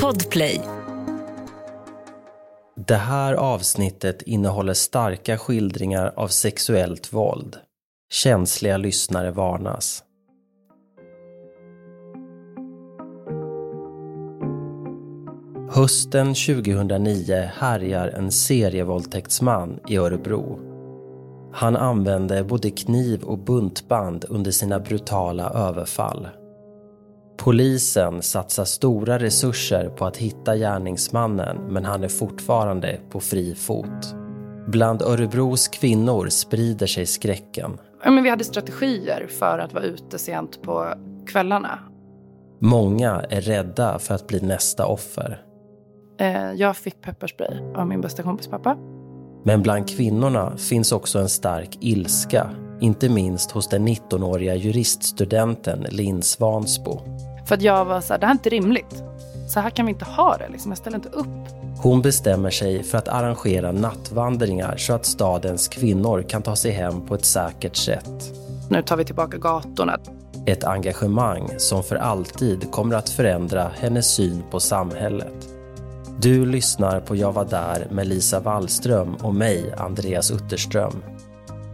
Podplay. Det här avsnittet innehåller starka skildringar av sexuellt våld. Känsliga lyssnare varnas. Hösten 2009 härjar en serievåldtäktsman i Örebro. Han använde både kniv och buntband under sina brutala överfall. Polisen satsar stora resurser på att hitta gärningsmannen men han är fortfarande på fri fot. Bland Örebros kvinnor sprider sig skräcken. men vi hade strategier för att vara ute sent på kvällarna. Många är rädda för att bli nästa offer. Eh, jag fick pepparspray av min bästa kompis pappa. Men bland kvinnorna finns också en stark ilska. Inte minst hos den 19-åriga juriststudenten Linn Svansbo. För att jag var så här, det här är inte rimligt. Så här kan vi inte ha det, liksom. jag ställer inte upp. Hon bestämmer sig för att arrangera nattvandringar så att stadens kvinnor kan ta sig hem på ett säkert sätt. Nu tar vi tillbaka gatorna. Ett engagemang som för alltid kommer att förändra hennes syn på samhället. Du lyssnar på Jag var där med Lisa Wallström och mig, Andreas Utterström.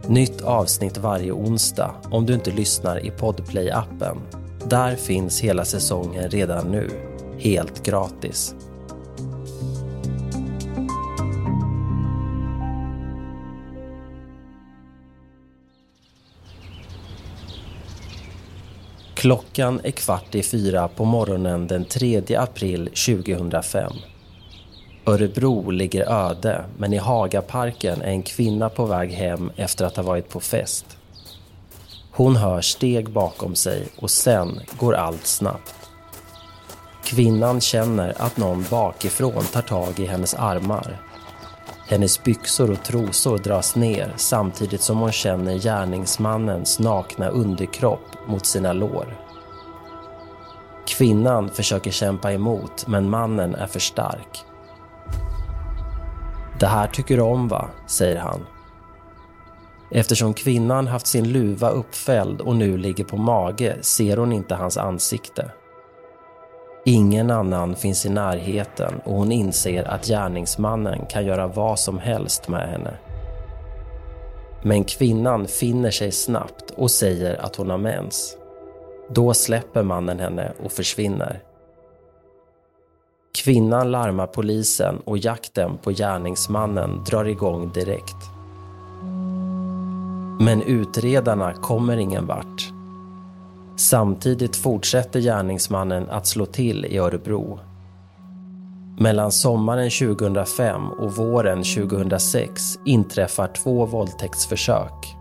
Nytt avsnitt varje onsdag om du inte lyssnar i Podplay-appen. Där finns hela säsongen redan nu, helt gratis. Klockan är kvart i fyra på morgonen den 3 april 2005. Örebro ligger öde, men i Hagaparken är en kvinna på väg hem efter att ha varit på fest. Hon hör steg bakom sig och sen går allt snabbt. Kvinnan känner att någon bakifrån tar tag i hennes armar. Hennes byxor och trosor dras ner samtidigt som hon känner gärningsmannens nakna underkropp mot sina lår. Kvinnan försöker kämpa emot, men mannen är för stark. Det här tycker du om va? säger han. Eftersom kvinnan haft sin luva uppfälld och nu ligger på mage ser hon inte hans ansikte. Ingen annan finns i närheten och hon inser att gärningsmannen kan göra vad som helst med henne. Men kvinnan finner sig snabbt och säger att hon har mens. Då släpper mannen henne och försvinner. Kvinnan larmar polisen och jakten på gärningsmannen drar igång direkt. Men utredarna kommer ingen vart. Samtidigt fortsätter gärningsmannen att slå till i Örebro. Mellan sommaren 2005 och våren 2006 inträffar två våldtäktsförsök.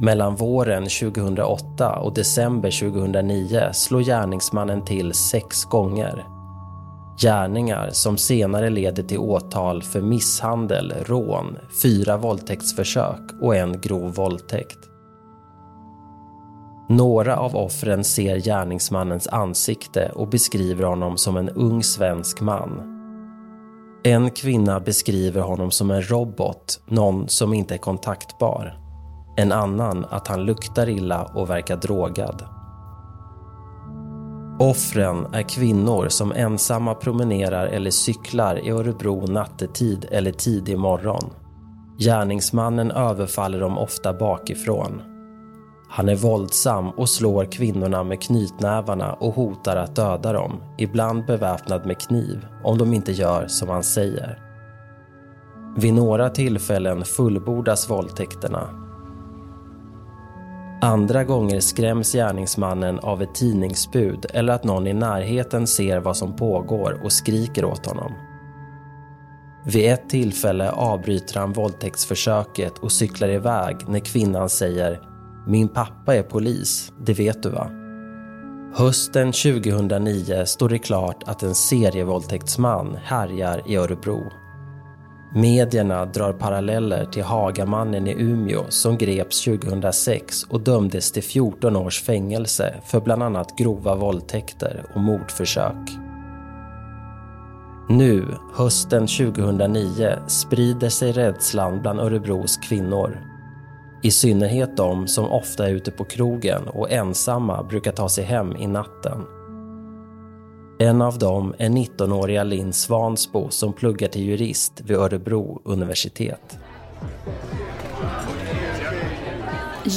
Mellan våren 2008 och december 2009 slår gärningsmannen till sex gånger. Gärningar som senare leder till åtal för misshandel, rån, fyra våldtäktsförsök och en grov våldtäkt. Några av offren ser gärningsmannens ansikte och beskriver honom som en ung svensk man. En kvinna beskriver honom som en robot, någon som inte är kontaktbar. En annan att han luktar illa och verkar drogad. Offren är kvinnor som ensamma promenerar eller cyklar i Örebro nattetid eller tidig morgon. Gärningsmannen överfaller dem ofta bakifrån. Han är våldsam och slår kvinnorna med knytnävarna och hotar att döda dem, ibland beväpnad med kniv, om de inte gör som han säger. Vid några tillfällen fullbordas våldtäkterna. Andra gånger skräms gärningsmannen av ett tidningsbud eller att någon i närheten ser vad som pågår och skriker åt honom. Vid ett tillfälle avbryter han våldtäktsförsöket och cyklar iväg när kvinnan säger “Min pappa är polis, det vet du va?” Hösten 2009 står det klart att en serievåldtäktsman härjar i Örebro. Medierna drar paralleller till Hagamannen i Umeå som greps 2006 och dömdes till 14 års fängelse för bland annat grova våldtäkter och mordförsök. Nu, hösten 2009, sprider sig rädslan bland Örebros kvinnor. I synnerhet de som ofta är ute på krogen och ensamma brukar ta sig hem i natten. En av dem är 19-åriga Linn Svansbo som pluggar till jurist vid Örebro universitet.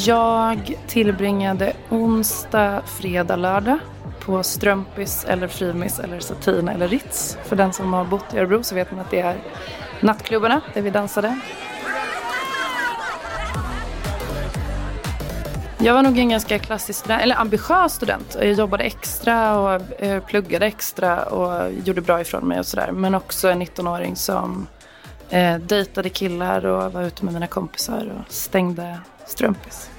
Jag tillbringade onsdag, fredag, lördag på Strömpis eller Frimis eller Satina eller Ritz. För den som har bott i Örebro så vet man att det är nattklubbarna där vi dansade. Jag var nog en ganska klassisk, eller ambitiös student. Jag jobbade extra och eh, pluggade extra och gjorde bra ifrån mig och sådär. Men också en 19-åring som eh, dejtade killar och var ute med mina kompisar och stängde strumpis.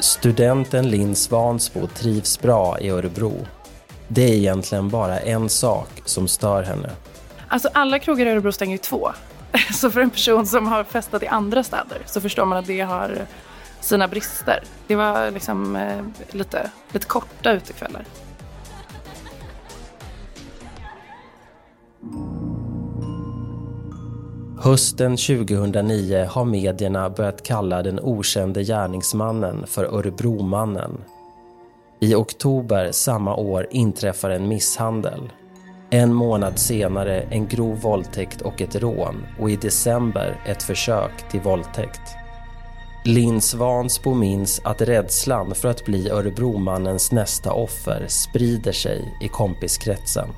Studenten Linn Svansbo trivs bra i Örebro. Det är egentligen bara en sak som stör henne. Alltså alla krogar i Örebro stänger ju två. Så för en person som har festat i andra städer så förstår man att det har sina brister. Det var liksom eh, lite, lite korta utekvällar. Hösten 2009 har medierna börjat kalla den okände gärningsmannen för Örebromannen. I oktober samma år inträffar en misshandel. En månad senare en grov våldtäkt och ett rån och i december ett försök till våldtäkt. Linn Svansbo minns att rädslan för att bli Örebromannens nästa offer sprider sig i kompiskretsen.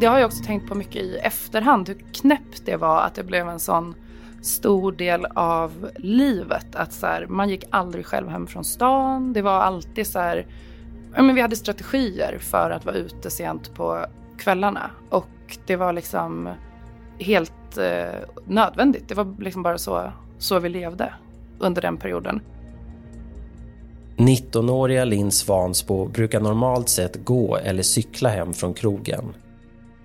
Det har jag också tänkt på mycket i efterhand, hur knäppt det var att det blev en sån stor del av livet. Att så här, man gick aldrig själv hem från stan. Det var alltid så här, men vi hade strategier för att vara ute sent på kvällarna. Och det var liksom helt eh, nödvändigt. Det var liksom bara så, så vi levde under den perioden. 19-åriga Linn Svansbo brukar normalt sett gå eller cykla hem från krogen.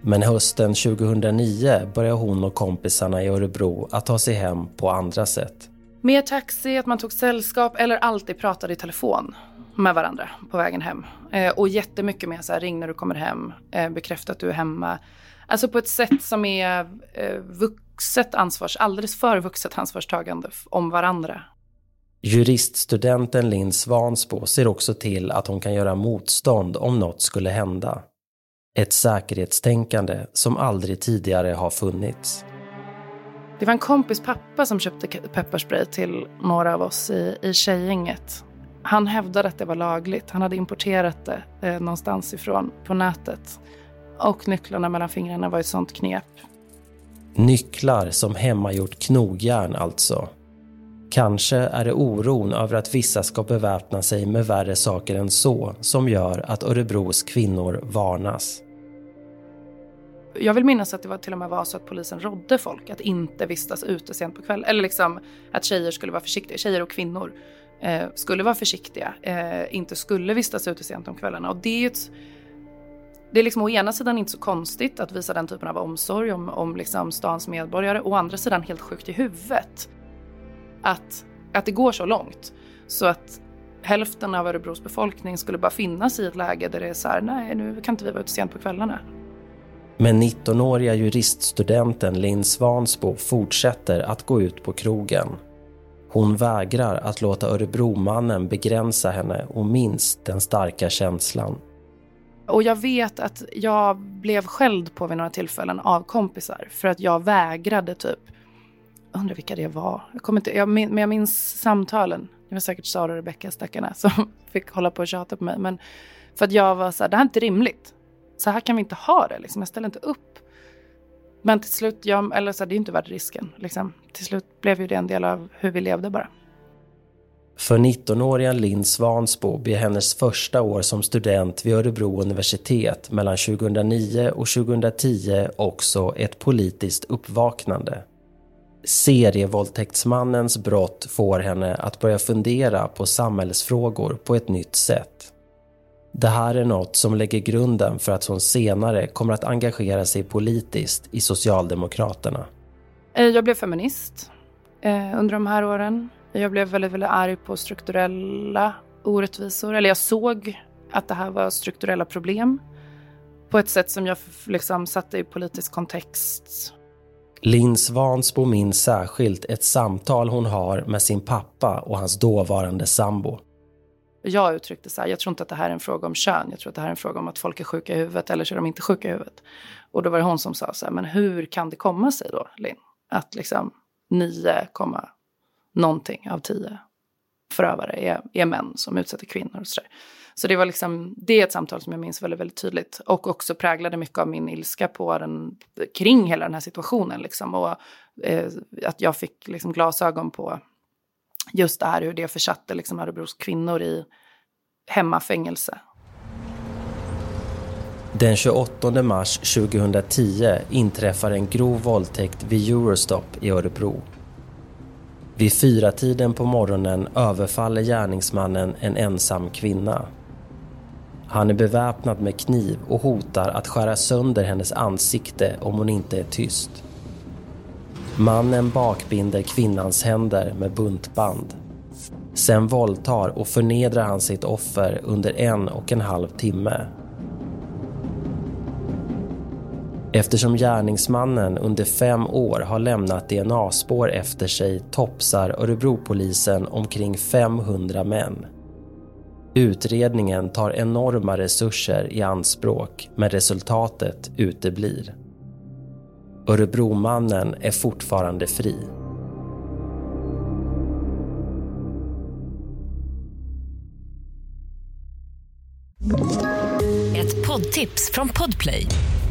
Men hösten 2009 börjar hon och kompisarna i Örebro att ta sig hem på andra sätt. Mer taxi, att man tog sällskap eller alltid pratade i telefon med varandra på vägen hem. Eh, och jättemycket mer så här, ring när du kommer hem, eh, bekräfta att du är hemma. Alltså på ett sätt som är eh, vuxet ansvars, alldeles för vuxet ansvarstagande om varandra. Juriststudenten Linn Svansbo ser också till att hon kan göra motstånd om något skulle hända. Ett säkerhetstänkande som aldrig tidigare har funnits. Det var en kompis pappa som köpte pepparspray till några av oss i, i tjejgänget. Han hävdade att det var lagligt. Han hade importerat det eh, någonstans ifrån på nätet. Och nycklarna mellan fingrarna var ett sånt knep. Nycklar som hemmagjort knogjärn alltså. Kanske är det oron över att vissa ska beväpna sig med värre saker än så som gör att Örebros kvinnor varnas. Jag vill minnas att det var till och med var så att polisen rådde folk att inte vistas ute sent på kvällen. Eller liksom att tjejer skulle vara försiktiga, tjejer och kvinnor eh, skulle vara försiktiga, eh, inte skulle vistas ute sent om kvällarna. Och det är ett, det är liksom å ena sidan inte så konstigt att visa den typen av omsorg om, om liksom stans medborgare, å andra sidan helt sjukt i huvudet. Att, att det går så långt så att hälften av Örebros befolkning skulle bara finnas i ett läge där det är så här, nej nu kan inte vi vara ute sent på kvällarna. Men 19-åriga juriststudenten Linn Svansbo fortsätter att gå ut på krogen. Hon vägrar att låta Örebromannen begränsa henne och minns den starka känslan. Och jag vet att jag blev skälld på vid några tillfällen av kompisar för att jag vägrade typ. Jag undrar vilka det var. Jag kommer inte, jag, men jag minns samtalen. Det var säkert Sara och Rebecka stackarna som fick hålla på och tjata på mig. Men för att jag var så här, det här är inte rimligt så här kan vi inte ha det. Liksom. Jag ställer inte upp. Men till slut, jag, eller så, det är inte värt risken. Liksom. Till slut blev ju det en del av hur vi levde bara. För 19-åriga Linn Svansbo blir hennes första år som student vid Örebro universitet mellan 2009 och 2010 också ett politiskt uppvaknande. Serievåldtäktsmannens brott får henne att börja fundera på samhällsfrågor på ett nytt sätt. Det här är något som lägger grunden för att hon senare kommer att engagera sig politiskt i Socialdemokraterna. Eh, jag blev feminist eh, under de här åren. Jag blev väldigt, väldigt arg på strukturella orättvisor. Eller jag såg att det här var strukturella problem på ett sätt som jag liksom satte i politisk kontext. Linn Svansbo minns särskilt ett samtal hon har med sin pappa och hans dåvarande sambo. jag uttryckte så här, jag tror inte att det här är en fråga om kön, jag tror att det här är en fråga om att folk är sjuka i huvudet eller så är de inte sjuka i huvudet. Och då var det hon som sa så här, men hur kan det komma sig då, Linn, att liksom 9, någonting av tio förövare är, är män som utsätter kvinnor och så där. Så det var liksom, det är ett samtal som jag minns väldigt, väldigt tydligt. Och också präglade mycket av min ilska på den, kring hela den här situationen. Liksom. Och eh, att jag fick liksom glasögon på just det här hur det försatte liksom Örebros kvinnor i hemmafängelse. Den 28 mars 2010 inträffar en grov våldtäkt vid Eurostop i Örebro. Vid fyra tiden på morgonen överfaller gärningsmannen en ensam kvinna. Han är beväpnad med kniv och hotar att skära sönder hennes ansikte om hon inte är tyst. Mannen bakbinder kvinnans händer med buntband. Sen våldtar och förnedrar han sitt offer under en och en halv timme. Eftersom gärningsmannen under fem år har lämnat DNA-spår efter sig topsar Örebropolisen omkring 500 män. Utredningen tar enorma resurser i anspråk men resultatet uteblir. Örebromannen är fortfarande fri. Ett poddtips från Podplay.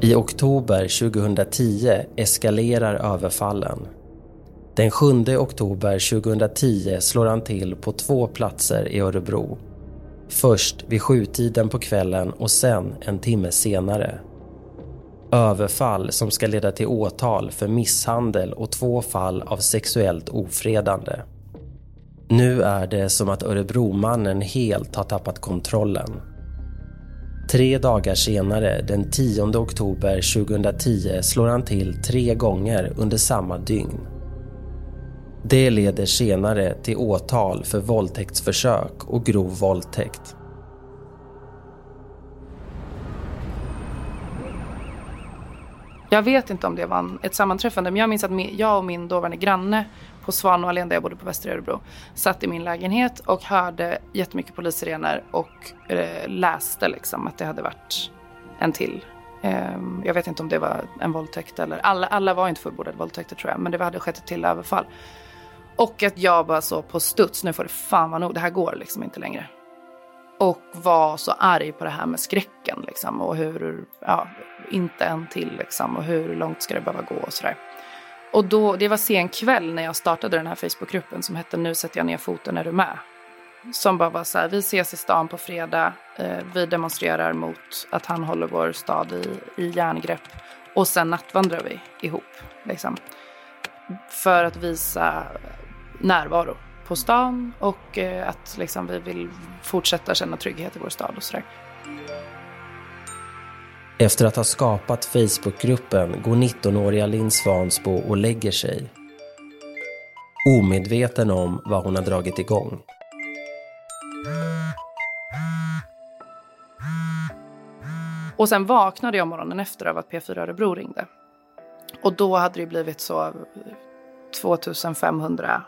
I oktober 2010 eskalerar överfallen. Den 7 oktober 2010 slår han till på två platser i Örebro. Först vid sjutiden på kvällen och sen en timme senare. Överfall som ska leda till åtal för misshandel och två fall av sexuellt ofredande. Nu är det som att Örebromannen helt har tappat kontrollen. Tre dagar senare, den 10 oktober 2010, slår han till tre gånger under samma dygn. Det leder senare till åtal för våldtäktsförsök och grov våldtäkt. Jag vet inte om det var ett sammanträffande men jag minns att jag och min dåvarande granne på Svanåalen där jag bodde på Västra Örebro satt i min lägenhet och hörde jättemycket polissirener och eh, läste liksom att det hade varit en till. Eh, jag vet inte om det var en våldtäkt eller alla, alla var inte fullbordade våldtäkter tror jag men det hade skett ett till överfall. Och att jag bara så på studs, nu får det fan vara nog, det här går liksom inte längre. Och var så arg på det här med skräcken liksom och hur, ja, inte en till liksom och hur långt ska det behöva gå och sådär. Och då, det var sen kväll när jag startade den här Facebookgruppen som hette Nu sätter jag ner foten, är du med? Som bara var så här, vi ses i stan på fredag, eh, vi demonstrerar mot att han håller vår stad i, i järngrepp och sen nattvandrar vi ihop. Liksom. För att visa närvaro på stan och eh, att liksom, vi vill fortsätta känna trygghet i vår stad och sådär. Efter att ha skapat Facebookgruppen går 19-åriga Linn Svansbo och lägger sig. Omedveten om vad hon har dragit igång. Och sen vaknade jag morgonen efter av att P4 Örebro ringde. Och då hade det blivit så 2500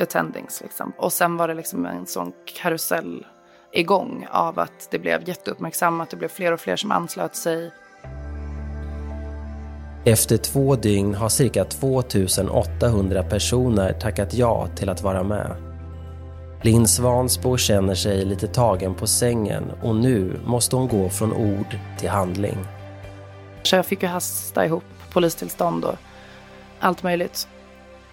attendings. Liksom. Och sen var det liksom en sån karusell igång av att det blev jätteuppmärksammat. Det blev fler och fler som anslöt sig. Efter två dygn har cirka 2800 personer tackat ja till att vara med. Linn Svansbo känner sig lite tagen på sängen och nu måste hon gå från ord till handling. Så jag fick ju hasta ihop polistillstånd och allt möjligt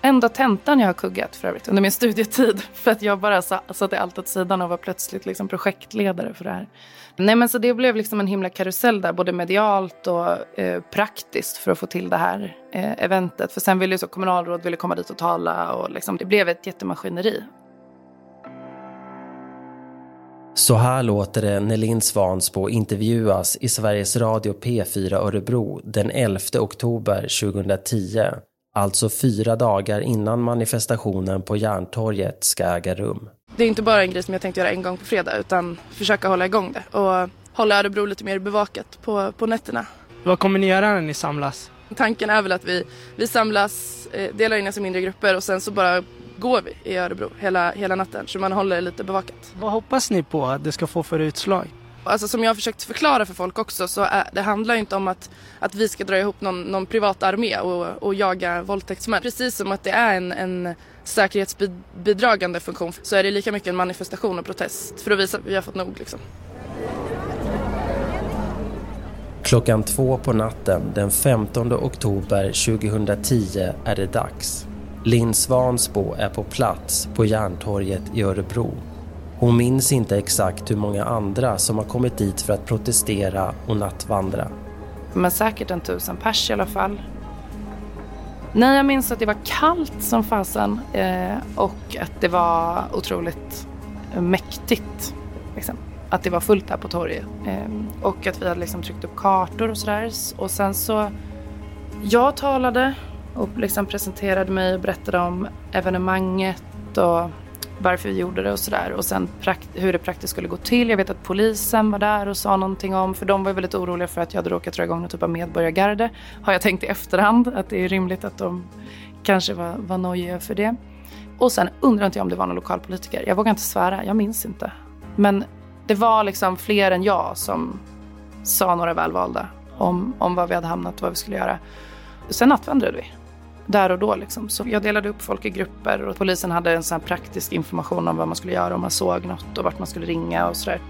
enda tentan jag har kuggat för övrigt under min studietid. För att jag bara satte allt åt sidan och var plötsligt liksom projektledare för det här. Nej men så det blev liksom en himla karusell där, både medialt och eh, praktiskt för att få till det här eh, eventet. För sen ville ju så kommunalråd ville komma dit och tala och liksom, det blev ett jättemaskineri. Så här låter det när Linn Svansbo intervjuas i Sveriges Radio P4 Örebro den 11 oktober 2010. Alltså fyra dagar innan manifestationen på Järntorget ska äga rum. Det är inte bara en grej som jag tänkte göra en gång på fredag utan försöka hålla igång det och hålla Örebro lite mer bevakat på, på nätterna. Vad kommer ni göra när ni samlas? Tanken är väl att vi, vi samlas, eh, delar in oss i mindre grupper och sen så bara går vi i Örebro hela, hela natten så man håller det lite bevakat. Vad hoppas ni på att det ska få för utslag? Alltså som jag har försökt förklara för folk också så är, det handlar ju inte om att, att vi ska dra ihop någon, någon privat armé och, och jaga våldtäktsmän. Precis som att det är en, en säkerhetsbidragande funktion så är det lika mycket en manifestation och protest för att visa att vi har fått nog liksom. Klockan två på natten den 15 oktober 2010 är det dags. Linn Svansbo är på plats på Järntorget i Örebro. Hon minns inte exakt hur många andra som har kommit dit för att protestera och nattvandra. Men säkert en tusen pers i alla fall. Nej, jag minns att det var kallt som fasen eh, och att det var otroligt mäktigt. Liksom. Att det var fullt här på torget. Eh, och att vi hade liksom tryckt upp kartor och sådär. Och sen så, jag talade och liksom presenterade mig och berättade om evenemanget och varför vi gjorde det och sådär. Och sen hur det praktiskt skulle gå till. Jag vet att polisen var där och sa någonting om, för de var väldigt oroliga för att jag hade råkat dra igång någon typ av medborgargarde. Har jag tänkt i efterhand att det är rimligt att de kanske var, var nojiga för det. Och sen undrar inte jag om det var någon lokalpolitiker. Jag vågar inte svära, jag minns inte. Men det var liksom fler än jag som sa några välvalda om, om var vi hade hamnat och vad vi skulle göra. Sen nattvandrade vi där och då. Liksom. Så jag delade upp folk i grupper och polisen hade en sån praktisk information om vad man skulle göra om man såg något och vart man skulle ringa och sådär.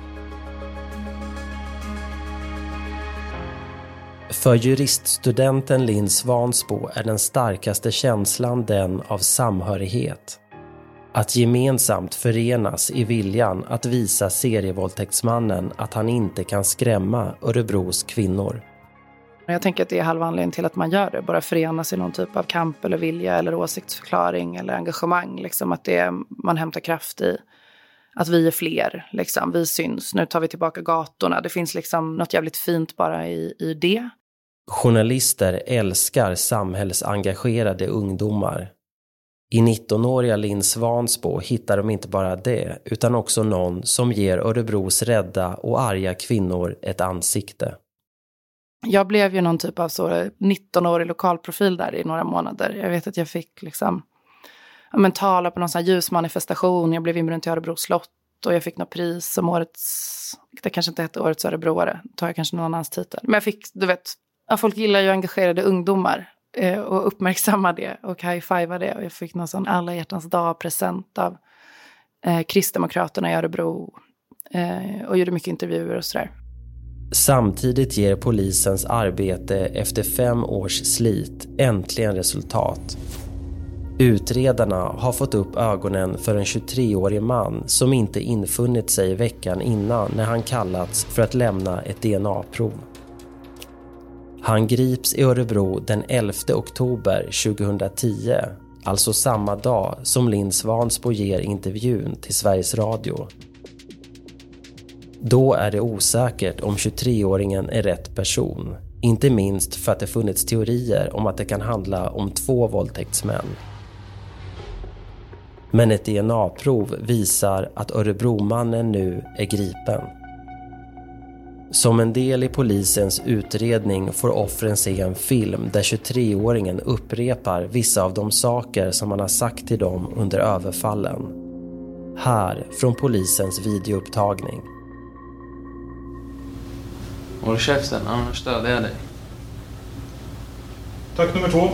För juriststudenten Linn Svansbo är den starkaste känslan den av samhörighet. Att gemensamt förenas i viljan att visa serievåldtäktsmannen att han inte kan skrämma Örebros kvinnor. Jag tänker att det är halva anledningen till att man gör det. Bara förenas i någon typ av kamp eller vilja eller åsiktsförklaring eller engagemang. Liksom att det är, man hämtar kraft i att vi är fler. Liksom. Vi syns. Nu tar vi tillbaka gatorna. Det finns liksom något jävligt fint bara i, i det. Journalister älskar samhällsengagerade ungdomar. I 19-åriga Linn Svansbo hittar de inte bara det, utan också någon som ger Örebros rädda och arga kvinnor ett ansikte. Jag blev ju någon typ av så 19-årig lokalprofil där i några månader. Jag vet att jag fick liksom ja, men, tala på någon sån här ljusmanifestation. Jag blev inbjuden till Örebro slott och jag fick något pris som årets, det kanske inte hette årets örebroare, tar jag kanske någon annans titel. Men jag fick, du vet, ja, folk gillar ju engagerade ungdomar eh, och uppmärksamma det och high-fivea det. Och jag fick någon sån alla hjärtans dag-present av eh, Kristdemokraterna i Örebro eh, och gjorde mycket intervjuer och sådär. Samtidigt ger polisens arbete efter fem års slit äntligen resultat. Utredarna har fått upp ögonen för en 23-årig man som inte infunnit sig veckan innan när han kallats för att lämna ett DNA-prov. Han grips i Örebro den 11 oktober 2010, alltså samma dag som Linn Svansbo ger intervjun till Sveriges Radio. Då är det osäkert om 23-åringen är rätt person. Inte minst för att det funnits teorier om att det kan handla om två våldtäktsmän. Men ett DNA-prov visar att Örebromannen nu är gripen. Som en del i polisens utredning får offren se en film där 23-åringen upprepar vissa av de saker som han har sagt till dem under överfallen. Här från polisens videoupptagning. Håll käften, annars dödar jag dig. Tack nummer två.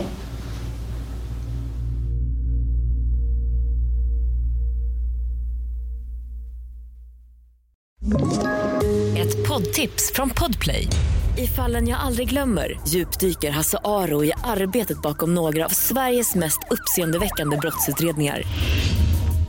Ett poddtips från Podplay. I fallen jag aldrig glömmer djupdyker Hasse Aro i arbetet bakom några av Sveriges mest uppseendeväckande brottsutredningar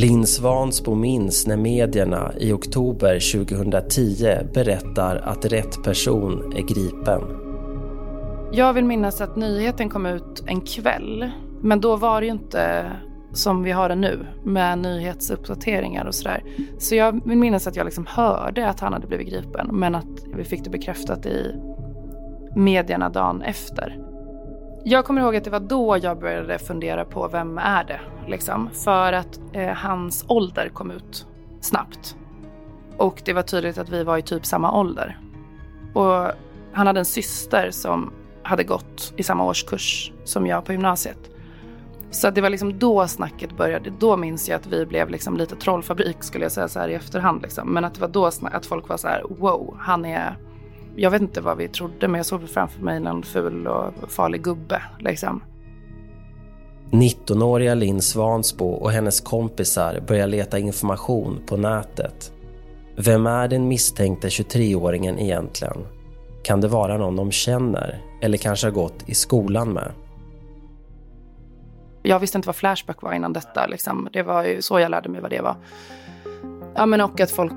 Linn Svansbo minns när medierna i oktober 2010 berättar att rätt person är gripen. Jag vill minnas att nyheten kom ut en kväll. Men då var det ju inte som vi har det nu med nyhetsuppdateringar och sådär. Så jag vill minnas att jag liksom hörde att han hade blivit gripen men att vi fick det bekräftat i medierna dagen efter. Jag kommer ihåg att det var då jag började fundera på vem är det? Liksom. För att eh, hans ålder kom ut snabbt. Och det var tydligt att vi var i typ samma ålder. Och han hade en syster som hade gått i samma årskurs som jag på gymnasiet. Så det var liksom då snacket började. Då minns jag att vi blev liksom lite trollfabrik skulle jag säga så här i efterhand. Liksom. Men att det var då att folk var så här wow, han är... Jag vet inte vad vi trodde men jag såg framför mig någon ful och farlig gubbe liksom. 19-åriga Linn Svansbo och hennes kompisar börjar leta information på nätet. Vem är den misstänkte 23-åringen egentligen? Kan det vara någon de känner eller kanske har gått i skolan med? Jag visste inte vad Flashback var innan detta. Liksom. Det var så jag lärde mig vad det var. Ja, men och att folk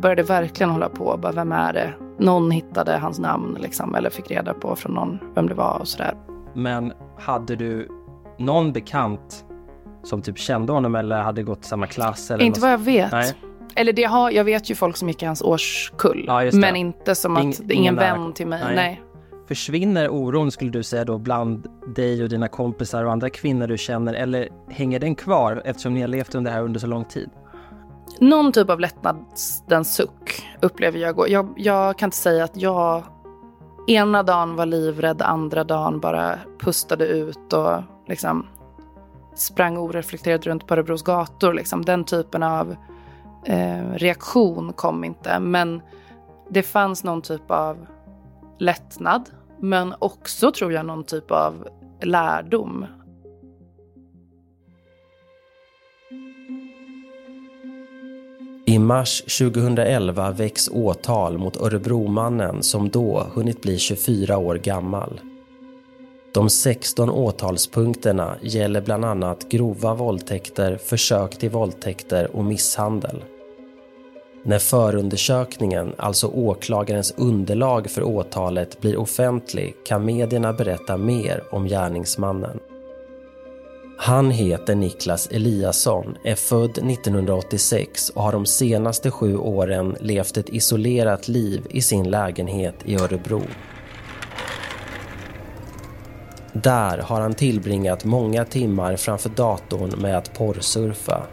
började verkligen hålla på. Bara, vem är det? Någon hittade hans namn liksom, eller fick reda på från någon vem det var och sådär. Men hade du någon bekant som typ kände honom eller hade gått samma klass? Eller inte vad jag vet. Nej. Eller det har, jag vet ju folk som gick i hans årskull. Ja, men inte som att, Ing, ingen vän till mig. Nej. Nej. Försvinner oron skulle du säga då bland dig och dina kompisar och andra kvinnor du känner eller hänger den kvar eftersom ni har levt under det här under så lång tid? Någon typ av lättnadens suck upplever jag. jag. Jag kan inte säga att jag ena dagen var livrädd, andra dagen bara pustade ut och liksom sprang oreflekterat runt på Örebros gator. Liksom. Den typen av eh, reaktion kom inte. Men det fanns någon typ av lättnad men också tror jag någon typ av lärdom. I mars 2011 väcks åtal mot Örebromannen som då hunnit bli 24 år gammal. De 16 åtalspunkterna gäller bland annat grova våldtäkter, försök till våldtäkter och misshandel. När förundersökningen, alltså åklagarens underlag för åtalet, blir offentlig kan medierna berätta mer om gärningsmannen. Han heter Niklas Eliasson, är född 1986 och har de senaste sju åren levt ett isolerat liv i sin lägenhet i Örebro. Där har han tillbringat många timmar framför datorn med att porrsurfa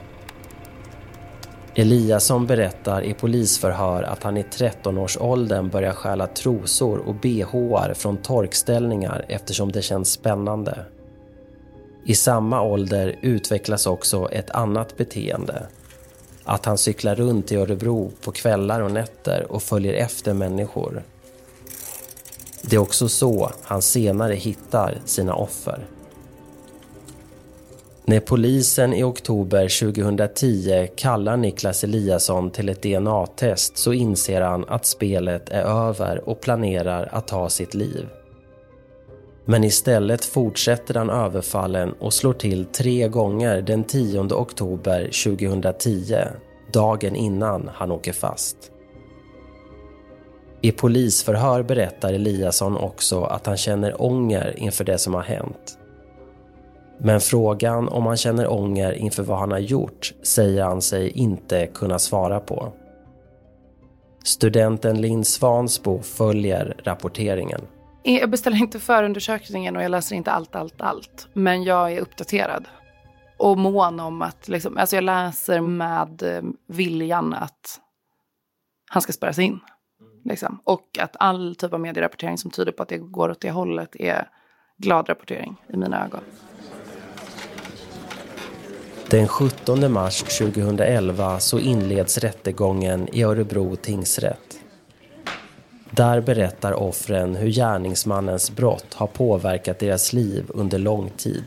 Eliasson berättar i polisförhör att han i 13-årsåldern börjar stjäla trosor och bhar från torkställningar eftersom det känns spännande. I samma ålder utvecklas också ett annat beteende. Att han cyklar runt i Örebro på kvällar och nätter och följer efter människor. Det är också så han senare hittar sina offer. När polisen i oktober 2010 kallar Niklas Eliasson till ett DNA-test så inser han att spelet är över och planerar att ta sitt liv. Men istället fortsätter han överfallen och slår till tre gånger den 10 oktober 2010, dagen innan han åker fast. I polisförhör berättar Eliasson också att han känner ånger inför det som har hänt. Men frågan om han känner ånger inför vad han har gjort säger han sig inte kunna svara på. Studenten Linn Svansbo följer rapporteringen. Jag beställer inte förundersökningen och jag läser inte allt, allt, allt. Men jag är uppdaterad. Och mån om att, liksom, alltså jag läser med eh, viljan att han ska spärras in. Liksom. Och att all typ av medierapportering som tyder på att det går åt det hållet är glad rapportering i mina ögon. Den 17 mars 2011 så inleds rättegången i Örebro tingsrätt. Där berättar offren hur gärningsmannens brott har påverkat deras liv under lång tid.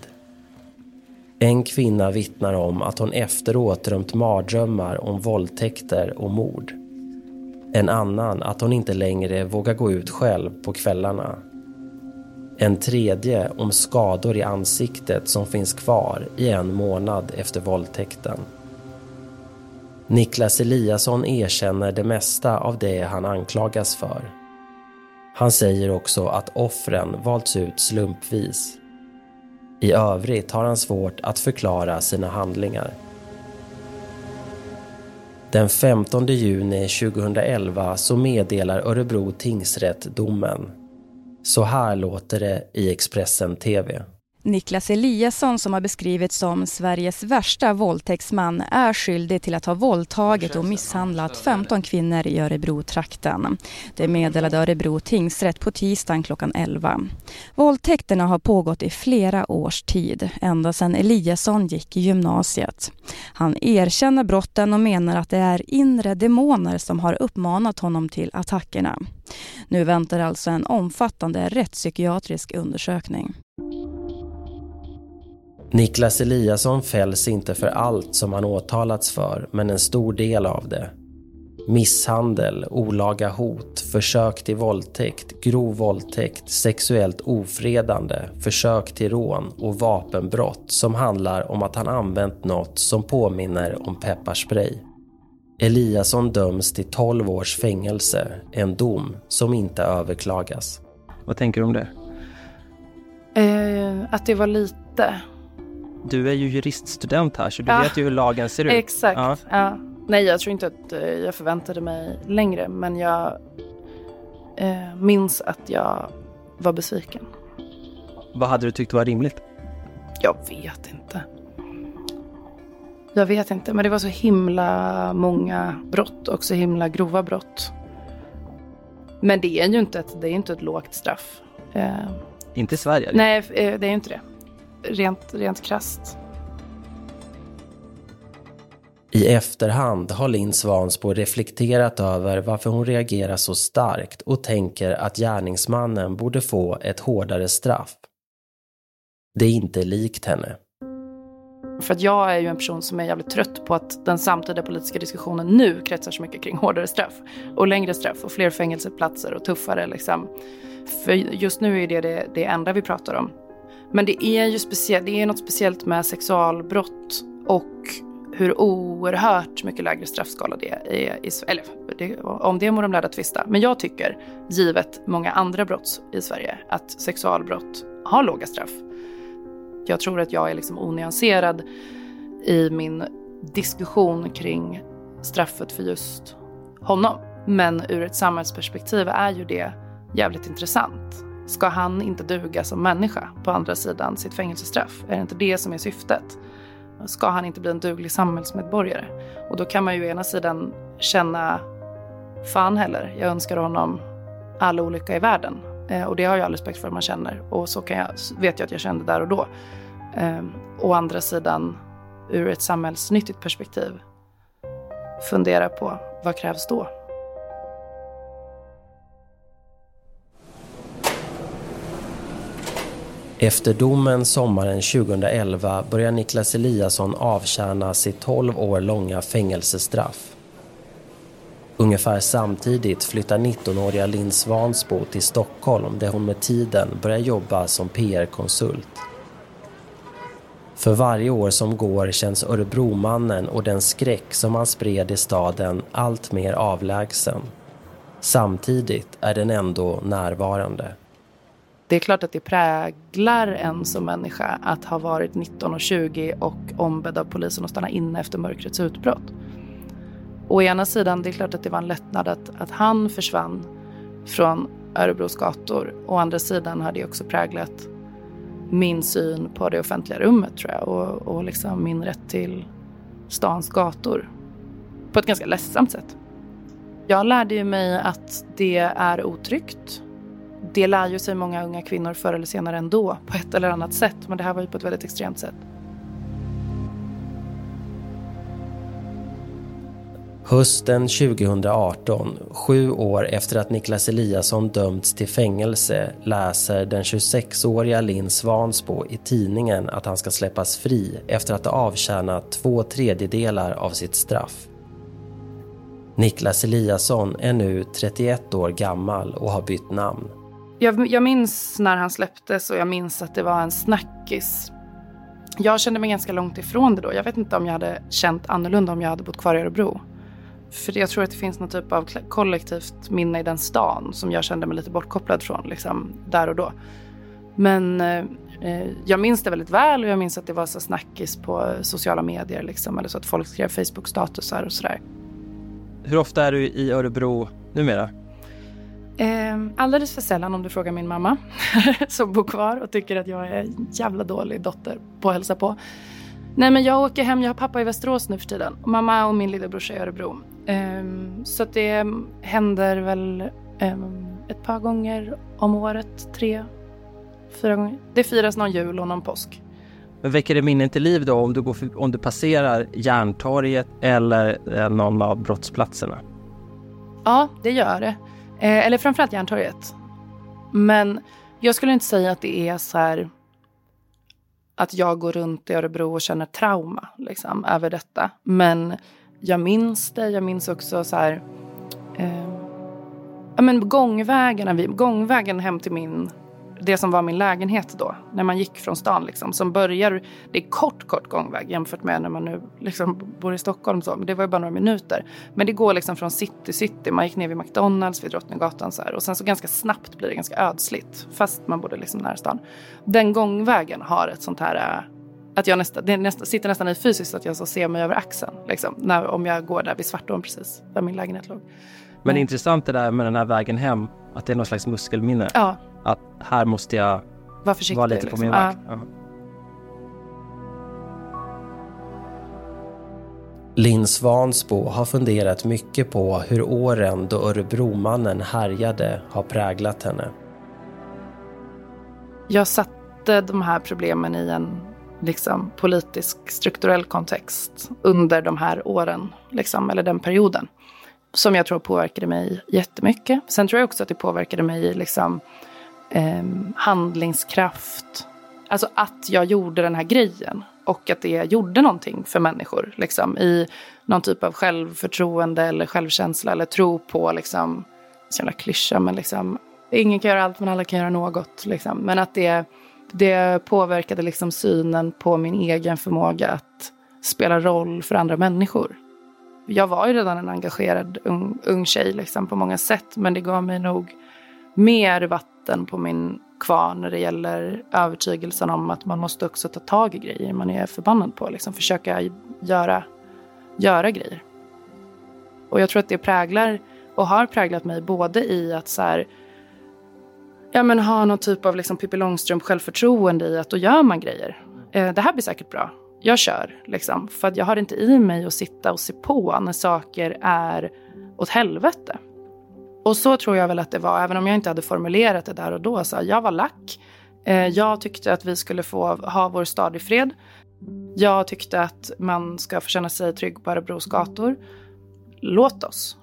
En kvinna vittnar om att hon efteråt drömt mardrömmar om våldtäkter och mord. En annan att hon inte längre vågar gå ut själv på kvällarna. En tredje om skador i ansiktet som finns kvar i en månad efter våldtäkten. Niklas Eliasson erkänner det mesta av det han anklagas för. Han säger också att offren valts ut slumpvis. I övrigt har han svårt att förklara sina handlingar. Den 15 juni 2011 så meddelar Örebro tingsrätt domen. Så här låter det i Expressen TV. Niklas Eliasson som har beskrivits som Sveriges värsta våldtäktsman är skyldig till att ha våldtagit och misshandlat 15 kvinnor i Örebro-trakten. Det meddelade Örebro tingsrätt på tisdagen klockan 11. Våldtäkterna har pågått i flera års tid, ända sedan Eliasson gick i gymnasiet. Han erkänner brotten och menar att det är inre demoner som har uppmanat honom till attackerna. Nu väntar alltså en omfattande rättspsykiatrisk undersökning. Niklas Eliasson fälls inte för allt som han åtalats för, men en stor del av det. Misshandel, olaga hot, försök till våldtäkt, grov våldtäkt, sexuellt ofredande, försök till rån och vapenbrott som handlar om att han använt något som påminner om pepparspray. Eliasson döms till 12 års fängelse, en dom som inte överklagas. Vad tänker du om det? Eh, att det var lite. Du är ju juriststudent här så du Ja. vet ju hur lagen ser ut. Exakt. Ja. Ja. Nej, jag tror inte att eh, jag förväntade mig längre, men jag eh, minns att jag var besviken. Vad hade du tyckt var rimligt? Jag vet inte. Jag vet inte, men det var så himla många brott och så himla grova brott. Men det är ju inte ett, det är inte ett lågt straff. Eh, Inte i Sverige? nej, eh, det är ju inte det. Rent, rent krasst. I efterhand har Linn Svansbo reflekterat över varför hon reagerar så starkt och tänker att gärningsmannen borde få ett hårdare straff. Det är inte likt henne. För att jag är ju en person som är jävligt trött på att den samtida politiska diskussionen nu kretsar så mycket kring hårdare straff. Och längre straff och fler fängelseplatser och tuffare liksom. För just nu är det det, det enda vi pratar om. Men det är ju speciellt, det är något speciellt med sexualbrott och hur oerhört mycket lägre straffskala det är. I, Sverige. eller det, om det må de lärda tvista. Men jag tycker, givet många andra brott i Sverige, att sexualbrott har låga straff. Jag tror att jag är liksom onyanserad i min diskussion kring straffet för just honom. Men ur ett samhällsperspektiv är ju det jävligt intressant. Ska han inte duga som människa på andra sidan sitt fängelsestraff? Är det inte det som är syftet? Ska han inte bli en duglig samhällsmedborgare? Och då kan man ju å ena sidan känna, fan heller, jag önskar honom all olycka i världen. Eh, och det har jag all respekt för att man känner. Och så kan jag, vet jag att jag kände där och då. Ehm, å andra sidan, ur ett samhällsnyttigt perspektiv, fundera på vad krävs då? Efter domen sommaren 2011 börjar Niklas Eliasson avtjäna sitt 12 år långa fängelsestraff. Ungefär samtidigt flyttar 19-åriga Linn Svansbo till Stockholm där hon med tiden börjar jobba som PR-konsult. För varje år som går känns Örebromannen och den skräck som han spred i staden allt mer avlägsen. Samtidigt är den ändå närvarande. Det är klart att det präglar en som människa att ha varit 19 och 20 och ombedd av polisen att stanna inne efter mörkrets utbrott. Å ena sidan, det är klart att det var en lättnad att, att han försvann från Örebros gator. Å andra sidan har det också präglat min syn på det offentliga rummet tror jag och, och liksom min rätt till stans gator. På ett ganska ledsamt sätt. Jag lärde ju mig att det är otryggt. Det lär ju sig många unga kvinnor förr eller senare ändå på ett eller annat sätt. Men det här var ju på ett väldigt extremt sätt. Hösten 2018, sju år efter att Niklas Eliasson dömts till fängelse, läser den 26-åriga Linn Svansbo i tidningen att han ska släppas fri efter att ha avtjänat två tredjedelar av sitt straff. Niklas Eliasson är nu 31 år gammal och har bytt namn. Jag, jag minns när han släpptes och jag minns att det var en snackis. Jag kände mig ganska långt ifrån det då. Jag vet inte om jag hade känt annorlunda om jag hade bott kvar i Örebro. För jag tror att det finns någon typ av kollektivt minne i den stan som jag kände mig lite bortkopplad från liksom, där och då. Men eh, eh, jag minns det väldigt väl och jag minns att det var så snackis på sociala medier liksom, eller så att folk skrev Facebook-statusar och sådär. Hur ofta är du i Örebro numera? Eh, alldeles för sällan om du frågar min mamma som bor kvar och tycker att jag är en jävla dålig dotter på att hälsa på. Nej men jag åker hem, jag har pappa i Västerås nu för tiden. Mamma och min lillebrorsa i Örebro. Um, så det händer väl um, ett par gånger om året, tre, fyra gånger. Det firas någon jul och någon påsk. Men väcker det minnen till liv då om du, går för, om du passerar Järntorget eller eh, någon av brottsplatserna? Ja, det gör det. Eh, eller framförallt Järntorget. Men jag skulle inte säga att det är så här att jag går runt i Örebro och känner trauma liksom, över detta. Men jag minns det. Jag minns också så här, eh, ja, men gångvägarna, gångvägen hem till min det som var min lägenhet då, när man gick från stan. Liksom, som börjar, det är kort, kort gångväg jämfört med när man nu liksom bor i Stockholm. Så, men det var ju bara några minuter. Men det går liksom från city, city. Man gick ner vid McDonalds, vid Drottninggatan så här. Och sen så ganska snabbt blir det ganska ödsligt. Fast man bodde liksom nära stan. Den gångvägen har ett sånt här äh, att jag nästa, det nästa, sitter nästan i fysiskt att jag så ser mig över axeln. Liksom, när, om jag går där vid Svartån precis, där min lägenhet låg. Men det är intressant det där med den här vägen hem, att det är någon slags muskelminne. Ja, att här måste jag Var försiktig, vara lite liksom. på min vakt. Ja. Linn Svansbo har funderat mycket på hur åren då Örebromannen härjade har präglat henne. Jag satte de här problemen i en liksom, politisk strukturell kontext under de här åren, liksom, eller den perioden. Som jag tror påverkade mig jättemycket. Sen tror jag också att det påverkade mig liksom, eh, handlingskraft. Alltså att jag gjorde den här grejen och att det gjorde någonting för människor. Liksom, I någon typ av självförtroende eller självkänsla eller tro på, liksom, så jävla klyscha, men liksom, ingen kan göra allt men alla kan göra något. Liksom. Men att det, det påverkade liksom synen på min egen förmåga att spela roll för andra människor. Jag var ju redan en engagerad ung, ung tjej liksom, på många sätt, men det gav mig nog mer vatten på min kvarn när det gäller övertygelsen om att man måste också ta tag i grejer man är förbannad på. Liksom försöka göra, göra grejer. Och jag tror att det präglar och har präglat mig både i att så här, ja, men ha någon typ av liksom Pippi Långstrump självförtroende i att då gör man grejer. Eh, det här blir säkert bra. Jag kör, liksom. För att jag har inte i mig att sitta och se på när saker är åt helvete. Och så tror jag väl att det var, även om jag inte hade formulerat det där och då. Så jag var lack. Eh, jag tyckte att vi skulle få ha vår stad i fred. Jag tyckte att man ska få känna sig trygg på Örebros gator. Låt oss.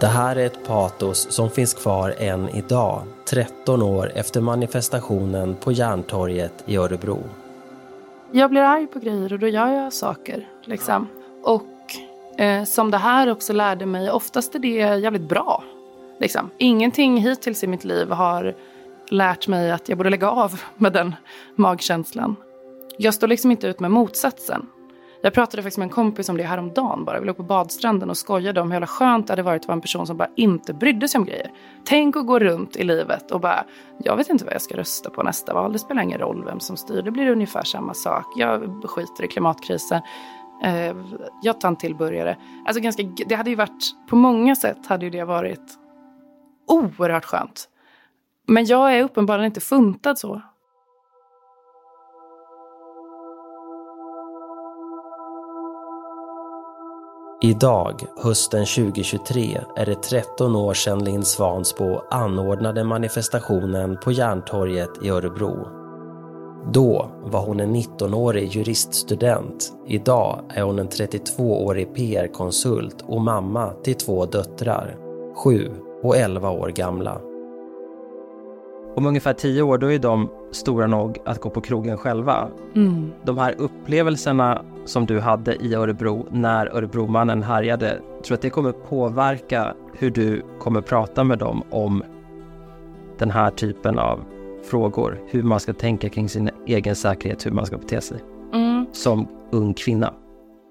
Det här är ett patos som finns kvar än idag, 13 år efter manifestationen på Järntorget i Örebro. Jag blir arg på grejer och då gör jag saker. Liksom. Och eh, som det här också lärde mig, oftast är det jävligt bra. Liksom. Ingenting hittills i mitt liv har lärt mig att jag borde lägga av med den magkänslan. Jag står liksom inte ut med motsatsen. Jag pratade faktiskt med en kompis om det häromdagen bara. Vi låg på badstranden och skojade om hur jävla skönt det hade varit att vara en person som bara inte brydde sig om grejer. Tänk att gå runt i livet och bara, jag vet inte vad jag ska rösta på nästa val. Det spelar ingen roll vem som styr. Det blir ungefär samma sak. Jag skiter i klimatkrisen. Eh, jag tar en till burgare. Alltså ganska, det hade ju varit, på många sätt hade ju det varit oerhört skönt. Men jag är uppenbarligen inte funtad så. Idag, hösten 2023, är det 13 år sedan Linn Svansbo anordnade manifestationen på Järntorget i Örebro. Då var hon en 19-årig juriststudent. Idag är hon en 32-årig PR-konsult och mamma till två döttrar, 7 och 11 år gamla. Om ungefär tio år då är de stora nog att gå på krogen själva. Mm. De här upplevelserna som du hade i Örebro när Örebromannen härjade, tror du att det kommer påverka hur du kommer prata med dem om den här typen av frågor? Hur man ska tänka kring sin egen säkerhet, hur man ska bete sig Mm. som ung kvinna?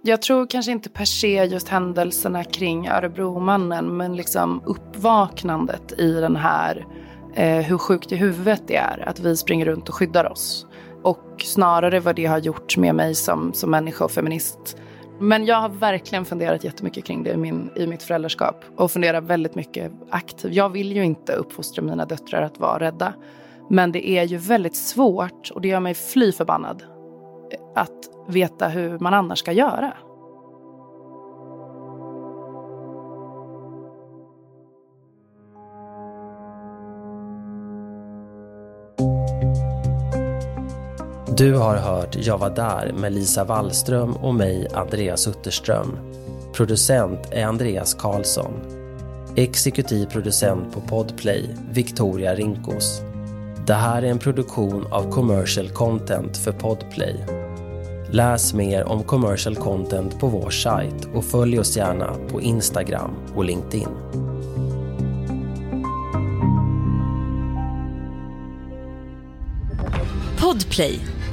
Jag tror kanske inte per se just händelserna kring Örebromannen men liksom uppvaknandet i den här eh, hur sjukt i huvudet det är att vi springer runt och skyddar oss. Och snarare vad det har gjort med mig som, som människa och feminist. Men jag har verkligen funderat jättemycket kring det i, min, i mitt föräldraskap och funderar väldigt mycket aktivt. Jag vill ju inte uppfostra mina döttrar att vara rädda. Men det är ju väldigt svårt och det gör mig fly förbannad att veta hur man annars ska göra. Du har hört Jag var där med Lisa Wallström och mig, Andreas Utterström. Producent är Andreas Karlsson. Exekutiv producent på Podplay, Victoria Rinkos. Det här är en produktion av Commercial Content för Podplay. Läs mer om commercial content på vår sajt och följ oss gärna på Instagram och LinkedIn. Podplay,